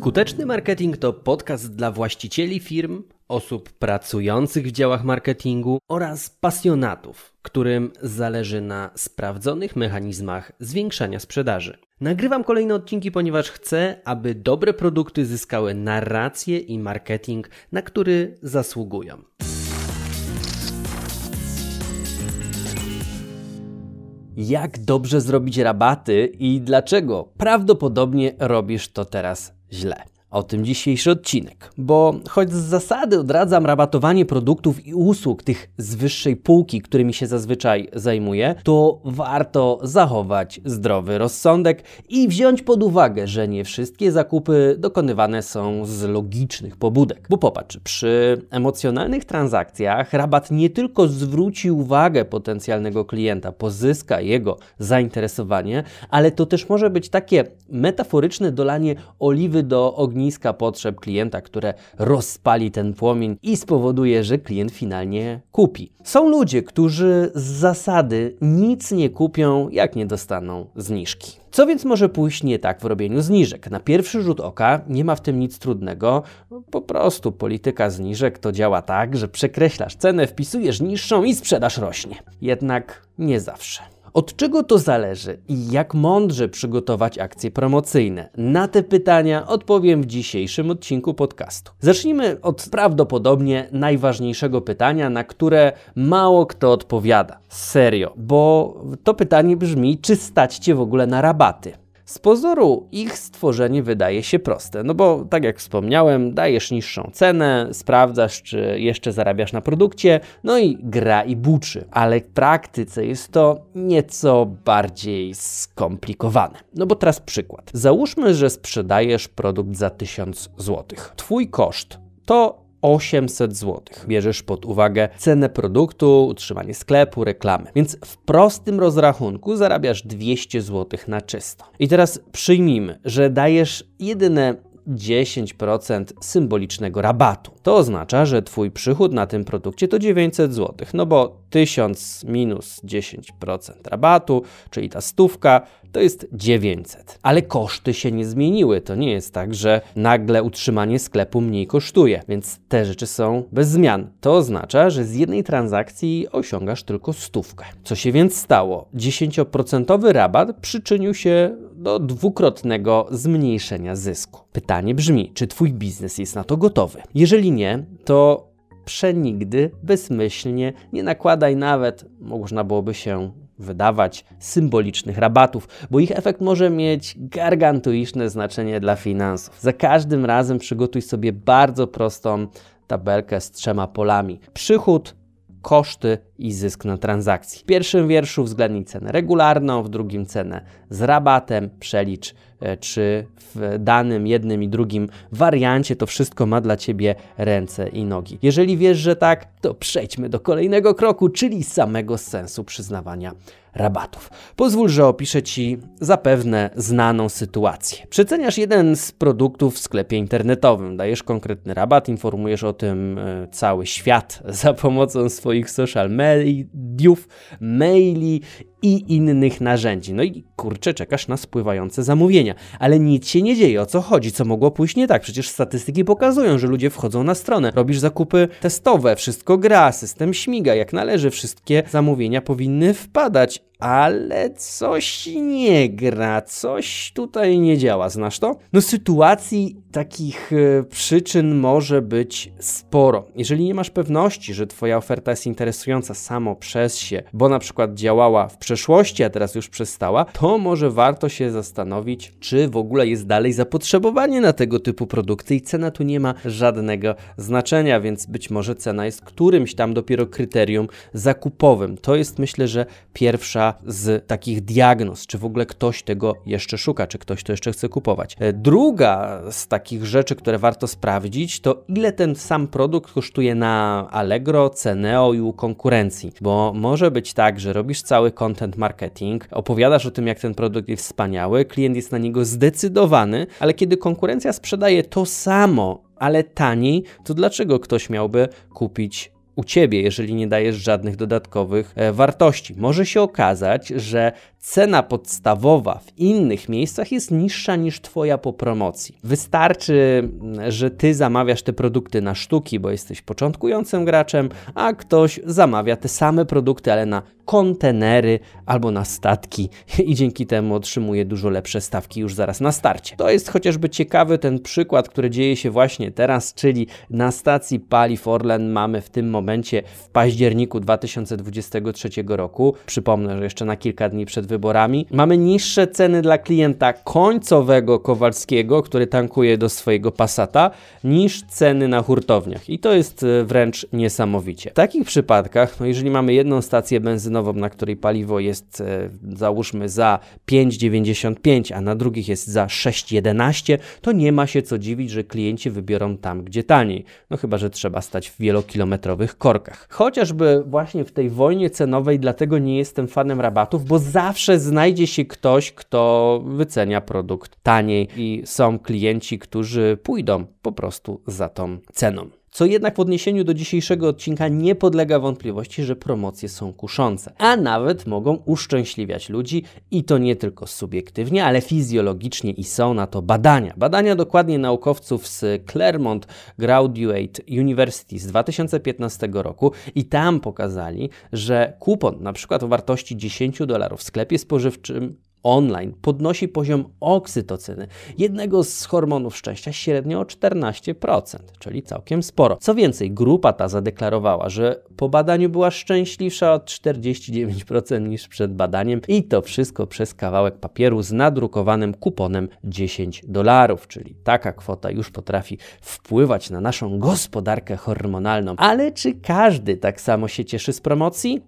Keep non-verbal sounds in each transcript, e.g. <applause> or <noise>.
Skuteczny marketing to podcast dla właścicieli firm, osób pracujących w działach marketingu oraz pasjonatów, którym zależy na sprawdzonych mechanizmach zwiększania sprzedaży. Nagrywam kolejne odcinki, ponieważ chcę, aby dobre produkty zyskały narrację i marketing, na który zasługują. Jak dobrze zrobić rabaty i dlaczego prawdopodobnie robisz to teraz źle. O tym dzisiejszy odcinek, bo choć z zasady odradzam rabatowanie produktów i usług tych z wyższej półki, którymi się zazwyczaj zajmuję, to warto zachować zdrowy rozsądek i wziąć pod uwagę, że nie wszystkie zakupy dokonywane są z logicznych pobudek. Bo popatrz, przy emocjonalnych transakcjach rabat nie tylko zwróci uwagę potencjalnego klienta, pozyska jego zainteresowanie, ale to też może być takie metaforyczne dolanie oliwy do ognia ogniska potrzeb klienta, które rozpali ten płomień i spowoduje, że klient finalnie kupi. Są ludzie, którzy z zasady nic nie kupią, jak nie dostaną zniżki. Co więc może pójść nie tak w robieniu zniżek? Na pierwszy rzut oka nie ma w tym nic trudnego. Po prostu polityka zniżek to działa tak, że przekreślasz cenę, wpisujesz niższą i sprzedaż rośnie. Jednak nie zawsze. Od czego to zależy i jak mądrze przygotować akcje promocyjne? Na te pytania odpowiem w dzisiejszym odcinku podcastu. Zacznijmy od prawdopodobnie najważniejszego pytania, na które mało kto odpowiada. Serio, bo to pytanie brzmi, czy stać Cię w ogóle na rabaty? Z pozoru ich stworzenie wydaje się proste, no bo tak jak wspomniałem, dajesz niższą cenę, sprawdzasz, czy jeszcze zarabiasz na produkcie, no i gra i buczy. Ale w praktyce jest to nieco bardziej skomplikowane. No bo teraz przykład. Załóżmy, że sprzedajesz produkt za 1000 zł. Twój koszt to 800 zł. Bierzesz pod uwagę cenę produktu, utrzymanie sklepu, reklamy. Więc w prostym rozrachunku zarabiasz 200 zł na czysto. I teraz przyjmijmy, że dajesz jedyne 10% symbolicznego rabatu. To oznacza, że Twój przychód na tym produkcie to 900 zł, no bo 1000 minus 10% rabatu, czyli ta stówka, to jest 900. Ale koszty się nie zmieniły. To nie jest tak, że nagle utrzymanie sklepu mniej kosztuje, więc te rzeczy są bez zmian. To oznacza, że z jednej transakcji osiągasz tylko stówkę. Co się więc stało? 10% rabat przyczynił się do dwukrotnego zmniejszenia zysku. Pytanie brzmi, czy Twój biznes jest na to gotowy? Jeżeli to przenigdy, bezmyślnie, nie nakładaj nawet, można byłoby się wydawać symbolicznych rabatów, bo ich efekt może mieć gargantuiczne znaczenie dla finansów. Za każdym razem przygotuj sobie bardzo prostą tabelkę z trzema polami: przychód, koszty i zysk na transakcji. W pierwszym wierszu uwzględnij cenę regularną, w drugim cenę z rabatem, przelicz e, czy w danym jednym i drugim wariancie to wszystko ma dla Ciebie ręce i nogi. Jeżeli wiesz, że tak, to przejdźmy do kolejnego kroku, czyli samego sensu przyznawania rabatów. Pozwól, że opiszę Ci zapewne znaną sytuację. Przeceniasz jeden z produktów w sklepie internetowym, dajesz konkretny rabat, informujesz o tym e, cały świat <laughs> za pomocą swoich social mediów, maili i innych narzędzi. No i kurczę, czekasz na spływające zamówienia, ale nic się nie dzieje. O co chodzi? Co mogło pójść nie tak? Przecież statystyki pokazują, że ludzie wchodzą na stronę, robisz zakupy testowe, wszystko gra, system śmiga jak należy, wszystkie zamówienia powinny wpadać, ale coś nie gra, coś tutaj nie działa. Znasz to? No, sytuacji takich e, przyczyn może być sporo. Jeżeli nie masz pewności, że Twoja oferta jest interesująca samo przez się, bo na przykład działała w przeszłości, a teraz już przestała, to może warto się zastanowić, czy w ogóle jest dalej zapotrzebowanie na tego typu produkty i cena tu nie ma żadnego znaczenia, więc być może cena jest którymś tam dopiero kryterium zakupowym. To jest myślę, że pierwsza z takich diagnoz, czy w ogóle ktoś tego jeszcze szuka, czy ktoś to jeszcze chce kupować. E, druga z takich rzeczy, które warto sprawdzić, to ile ten sam produkt kosztuje na Allegro, Ceneo i u konkurencji, bo może być tak, że robisz cały content marketing, opowiadasz o tym, jak ten produkt jest wspaniały, klient jest na niego zdecydowany, ale kiedy konkurencja sprzedaje to samo, ale taniej, to dlaczego ktoś miałby kupić u ciebie, jeżeli nie dajesz żadnych dodatkowych e, wartości. Może się okazać, że cena podstawowa w innych miejscach jest niższa niż Twoja po promocji. Wystarczy, że Ty zamawiasz te produkty na sztuki, bo jesteś początkującym graczem, a ktoś zamawia te same produkty, ale na kontenery albo na statki <laughs> i dzięki temu otrzymuje dużo lepsze stawki już zaraz na starcie. To jest chociażby ciekawy ten przykład, który dzieje się właśnie teraz, czyli na stacji paliw Orlen mamy w tym momencie w październiku 2023 roku, przypomnę, że jeszcze na kilka dni przed wyborami, mamy niższe ceny dla klienta końcowego Kowalskiego, który tankuje do swojego Passata, niż ceny na hurtowniach. I to jest e, wręcz niesamowicie. W takich przypadkach, no jeżeli mamy jedną stację benzynową, na której paliwo jest e, załóżmy za 5,95, a na drugich jest za 6,11, to nie ma się co dziwić, że klienci wybiorą tam, gdzie taniej. No chyba, że trzeba stać w wielokilometrowych korkach. Chociażby właśnie w tej wojnie cenowej, dlatego nie jestem fanem rabatów, bo zawsze znajdzie się ktoś, kto wycenia produkt taniej i są klienci, którzy pójdą po prostu za tą ceną. Co jednak w odniesieniu do dzisiejszego odcinka nie podlega wątpliwości, że promocje są kuszące, a nawet mogą uszczęśliwiać ludzi i to nie tylko subiektywnie, ale fizjologicznie i są na to badania. Badania dokładnie naukowców z Claremont Graduate University z 2015 roku i tam pokazali, że kupon na przykład o wartości 10 dolarów w sklepie spożywczym online podnosi poziom oksytocyny, jednego z hormonów szczęścia, średnio o 14%, czyli całkiem sporo. Co więcej, grupa ta zadeklarowała, że po badaniu była szczęśliwsza o 49% niż przed badaniem i to wszystko przez kawałek papieru z nadrukowanym kuponem 10 dolarów, czyli taka kwota już potrafi wpływać na naszą gospodarkę hormonalną. Ale czy każdy tak samo się cieszy z promocji?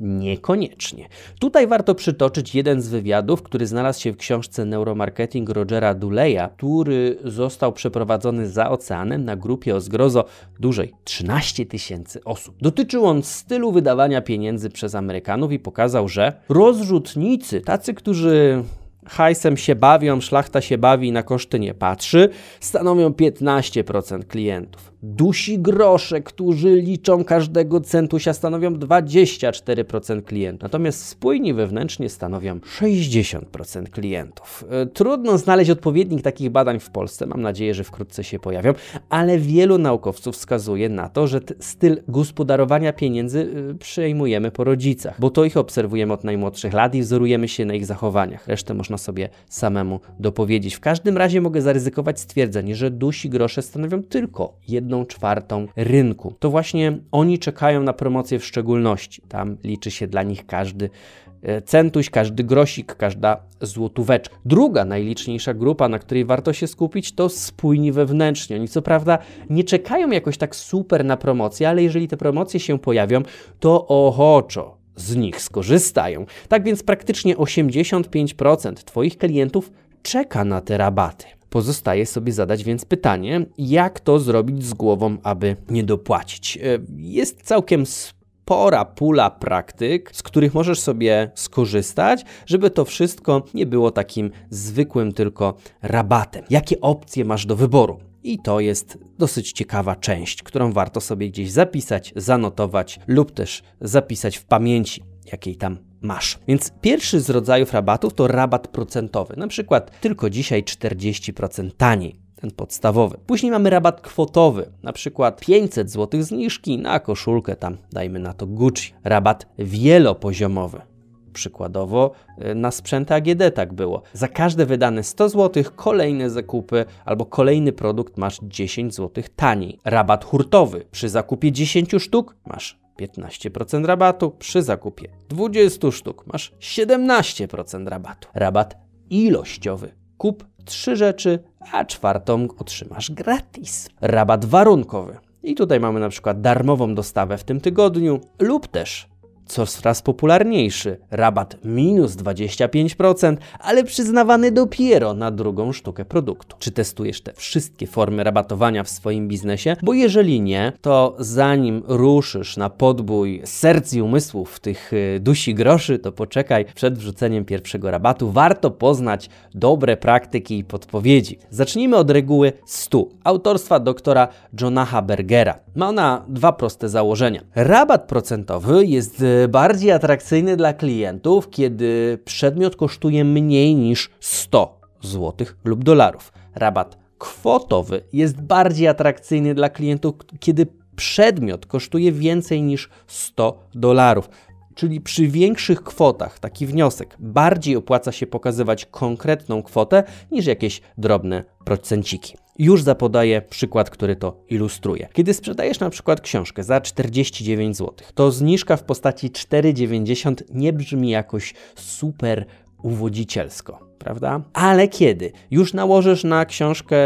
Niekoniecznie. Tutaj warto przytoczyć jeden z wywiadów, który znalazł się w książce Neuromarketing Rogera Duleya, który został przeprowadzony za oceanem na grupie o zgrozo dużej 13 tysięcy osób. Dotyczył on stylu wydawania pieniędzy przez Amerykanów i pokazał, że rozrzutnicy, tacy, którzy hajsem się bawią, szlachta się bawi i na koszty nie patrzy, stanowią 15% klientów. Dusi grosze, którzy liczą każdego centusia, stanowią 24% klientów. Natomiast spójni wewnętrznie stanowią 60% klientów. E, trudno znaleźć odpowiednik takich badań w Polsce. Mam nadzieję, że wkrótce się pojawią, ale wielu naukowców wskazuje na to, że styl gospodarowania pieniędzy e, przejmujemy po rodzicach, bo to ich obserwujemy od najmłodszych lat i wzorujemy się na ich zachowaniach. Resztę można sobie samemu dopowiedzieć. W każdym razie mogę zaryzykować stwierdzenie, że dusi grosze stanowią tylko jedną czwartą rynku. To właśnie oni czekają na promocję w szczególności. Tam liczy się dla nich każdy e, centuś, każdy grosik, każda złotóweczka. Druga najliczniejsza grupa, na której warto się skupić, to spójni wewnętrznie. Oni co prawda nie czekają jakoś tak super na promocję, ale jeżeli te promocje się pojawią, to ochoczo z nich skorzystają. Tak więc praktycznie 85% Twoich klientów czeka na te rabaty. Pozostaje sobie zadać więc pytanie, jak to zrobić z głową, aby nie dopłacić. E, jest całkiem spora pula praktyk, z których możesz sobie skorzystać, żeby to wszystko nie było takim zwykłym tylko rabatem. Jakie opcje masz do wyboru? I to jest dosyć ciekawa część, którą warto sobie gdzieś zapisać, zanotować lub też zapisać w pamięci, jakiej tam masz. Więc pierwszy z rodzajów rabatów to rabat procentowy, na przykład tylko dzisiaj 40% taniej ten podstawowy. Później mamy rabat kwotowy, na przykład 500 zł zniżki na koszulkę, tam dajmy na to Gucci. Rabat wielopoziomowy. Przykładowo y, na sprzęt AGD tak było. Za każde wydane 100 zł, kolejne zakupy albo kolejny produkt masz 10 zł taniej. Rabat hurtowy. Przy zakupie 10 sztuk masz 15% rabatu przy zakupie 20 sztuk. Masz 17% rabatu. Rabat ilościowy. Kup trzy rzeczy, a czwartą otrzymasz gratis. Rabat warunkowy. I tutaj mamy na przykład darmową dostawę w tym tygodniu lub też coraz popularniejszy, rabat minus 25%, ale przyznawany dopiero na drugą sztukę produktu. Czy testujesz te wszystkie formy rabatowania w swoim biznesie? Bo jeżeli nie, to zanim ruszysz na podbój serc i umysłów tych y, dusi groszy, to poczekaj przed wrzuceniem pierwszego rabatu. Warto poznać dobre praktyki i podpowiedzi. Zacznijmy od reguły 100 autorstwa doktora Jonaha Bergera. Ma ona dwa proste założenia. Rabat procentowy jest e, bardziej atrakcyjny dla klientów, kiedy przedmiot kosztuje mniej niż 100 zł lub dolarów. Rabat kwotowy jest bardziej atrakcyjny dla klientów, kiedy przedmiot kosztuje więcej niż 100 dolarów. Czyli przy większych kwotach taki wniosek bardziej opłaca się pokazywać konkretną kwotę niż jakieś drobne procenciki. Już zapodaję przykład, który to ilustruje. Kiedy sprzedajesz na przykład książkę za 49 zł, to zniżka w postaci 4,90 nie brzmi jakoś super uwodzicielsko prawda? Ale kiedy już nałożysz na książkę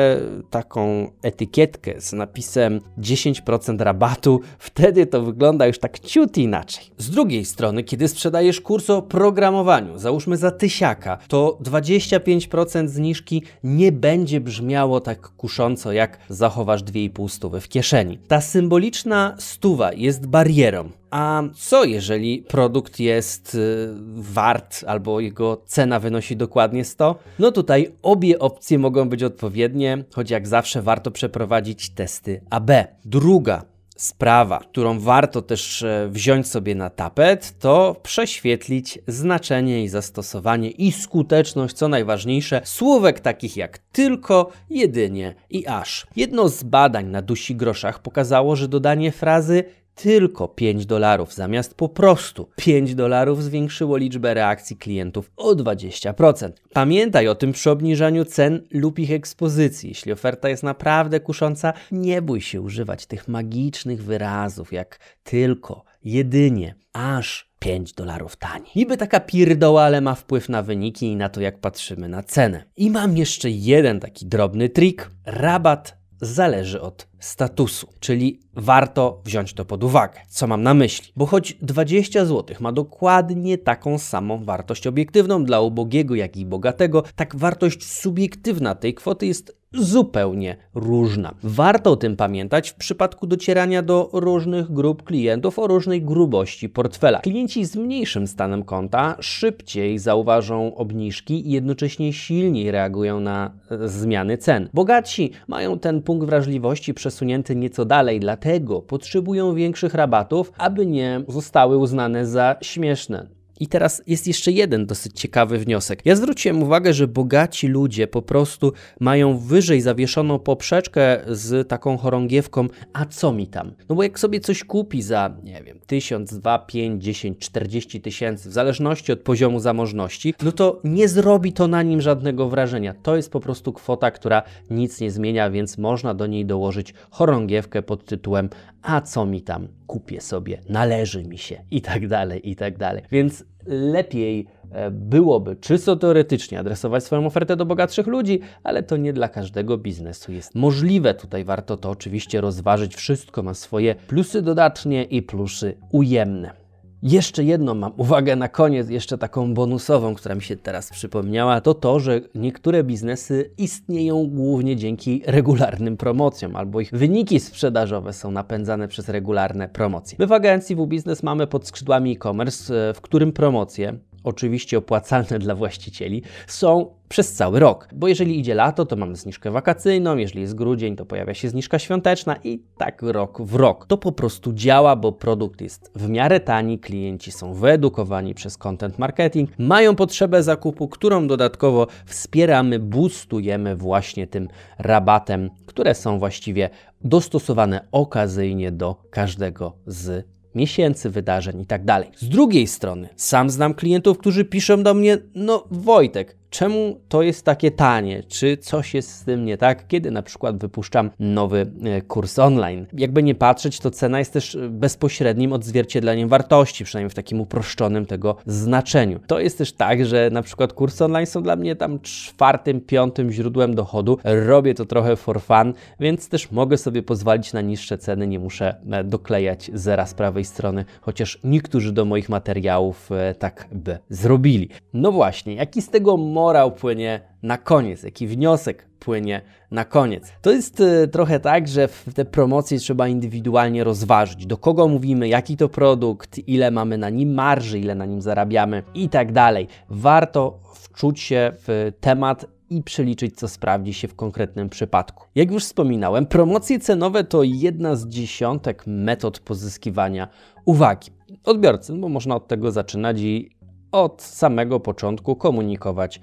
taką etykietkę z napisem 10% rabatu, <laughs> wtedy to wygląda już tak ciut inaczej. Z drugiej strony, kiedy sprzedajesz kurs o programowaniu, załóżmy za tysiaka, to 25% zniżki nie będzie brzmiało tak kusząco, jak zachowasz 2,5 stówy w kieszeni. Ta symboliczna stuwa jest barierą. A co jeżeli produkt jest y, wart albo jego cena wynosi dokładnie 100? No tutaj obie opcje mogą być odpowiednie, choć jak zawsze warto przeprowadzić testy AB. Druga sprawa, którą warto też e, wziąć sobie na tapet, to prześwietlić znaczenie i zastosowanie i skuteczność, co najważniejsze, słówek takich jak tylko, jedynie i aż. Jedno z badań na dusi groszach pokazało, że dodanie frazy tylko 5 dolarów zamiast po prostu 5 dolarów zwiększyło liczbę reakcji klientów o 20%. Pamiętaj o tym przy obniżaniu cen lub ich ekspozycji. Jeśli oferta jest naprawdę kusząca, nie bój się używać tych magicznych wyrazów jak tylko, jedynie, aż 5 dolarów taniej. Niby taka pierdoła, ale ma wpływ na wyniki i na to, jak patrzymy na cenę. I mam jeszcze jeden taki drobny trik. Rabat zależy od statusu, czyli warto wziąć to pod uwagę. Co mam na myśli? Bo choć 20 zł ma dokładnie taką samą wartość obiektywną dla ubogiego, jak i bogatego, tak wartość subiektywna tej kwoty jest zupełnie różna. Warto o tym pamiętać w przypadku docierania do różnych grup klientów o różnej grubości portfela. Klienci z mniejszym stanem konta szybciej zauważą obniżki i jednocześnie silniej reagują na e, zmiany cen. Bogatsi mają ten punkt wrażliwości przesunięty nieco dalej, dlatego potrzebują większych rabatów, aby nie zostały uznane za śmieszne. I teraz jest jeszcze jeden dosyć ciekawy wniosek. Ja zwróciłem uwagę, że bogaci ludzie po prostu mają wyżej zawieszoną poprzeczkę z taką chorągiewką, a co mi tam? No bo jak sobie coś kupi za, nie wiem, 1000, 2, 5, 10, 40 tysięcy, w zależności od poziomu zamożności, no to nie zrobi to na nim żadnego wrażenia. To jest po prostu kwota, która nic nie zmienia, więc można do niej dołożyć chorągiewkę pod tytułem a co mi tam, kupię sobie, należy mi się i tak dalej, i tak dalej. Więc lepiej e, byłoby czysto teoretycznie adresować swoją ofertę do bogatszych ludzi, ale to nie dla każdego biznesu jest możliwe. Tutaj warto to oczywiście rozważyć. Wszystko ma swoje plusy dodatnie i plusy ujemne. Jeszcze jedną mam uwagę na koniec, jeszcze taką bonusową, która mi się teraz przypomniała, to to, że niektóre biznesy istnieją głównie dzięki regularnym promocjom, albo ich wyniki sprzedażowe są napędzane przez regularne promocje. My w agencji W-Biznes mamy pod skrzydłami e-commerce, w którym promocje oczywiście opłacalne <laughs> dla właścicieli, są przez cały rok. Bo jeżeli idzie lato, to mamy zniżkę wakacyjną, jeżeli jest grudzień, to pojawia się zniżka świąteczna i tak rok w rok. To po prostu działa, bo produkt jest w miarę tani, klienci są wyedukowani przez content marketing, mają potrzebę zakupu, którą dodatkowo wspieramy, boostujemy właśnie tym rabatem, które są właściwie dostosowane okazyjnie do każdego z miesięcy wydarzeń i tak dalej. Z drugiej strony, sam znam klientów, którzy piszą do mnie: No, Wojtek, czemu to jest takie tanie? Czy coś jest z tym nie tak, kiedy na przykład wypuszczam nowy e, kurs online? Jakby nie patrzeć, to cena jest też bezpośrednim odzwierciedleniem wartości, przynajmniej w takim uproszczonym tego znaczeniu. To jest też tak, że na przykład kursy online są dla mnie tam czwartym, piątym źródłem dochodu. Robię to trochę for fun, więc też mogę sobie pozwolić na niższe ceny, nie muszę e, doklejać zera z prawej strony, chociaż niektórzy do moich materiałów e, tak by zrobili. No właśnie, jaki z tego morał płynie na koniec, jaki wniosek płynie na koniec. To jest y, trochę tak, że w te promocje trzeba indywidualnie rozważyć, do kogo mówimy, jaki to produkt, ile mamy na nim marży, ile na nim zarabiamy i tak dalej. Warto wczuć się w temat i przeliczyć, co sprawdzi się w konkretnym przypadku. Jak już wspominałem, promocje cenowe to jedna z dziesiątek metod pozyskiwania uwagi odbiorcy, bo można od tego zaczynać i od samego początku komunikować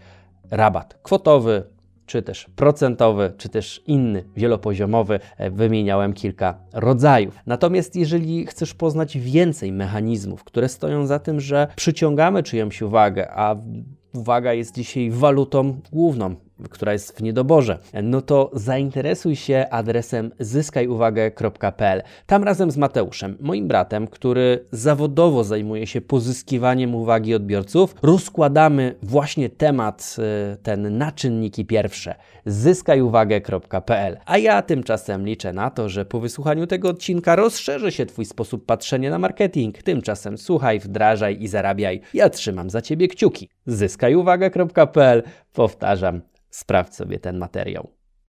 rabat kwotowy, czy też procentowy, czy też inny, wielopoziomowy. E, wymieniałem kilka rodzajów. Natomiast jeżeli chcesz poznać więcej mechanizmów, które stoją za tym, że przyciągamy czyjąś uwagę, a uwaga jest dzisiaj walutą główną która jest w niedoborze, no to zainteresuj się adresem zyskajuwagę.pl. Tam razem z Mateuszem, moim bratem, który zawodowo zajmuje się pozyskiwaniem uwagi odbiorców, rozkładamy właśnie temat y, ten na czynniki pierwsze zyskajuwagę.pl. A ja tymczasem liczę na to, że po wysłuchaniu tego odcinka rozszerzy się Twój sposób patrzenia na marketing. Tymczasem słuchaj, wdrażaj i zarabiaj. Ja trzymam za Ciebie kciuki. zyskajuwagę.pl. Powtarzam, sprawdź sobie ten materiał.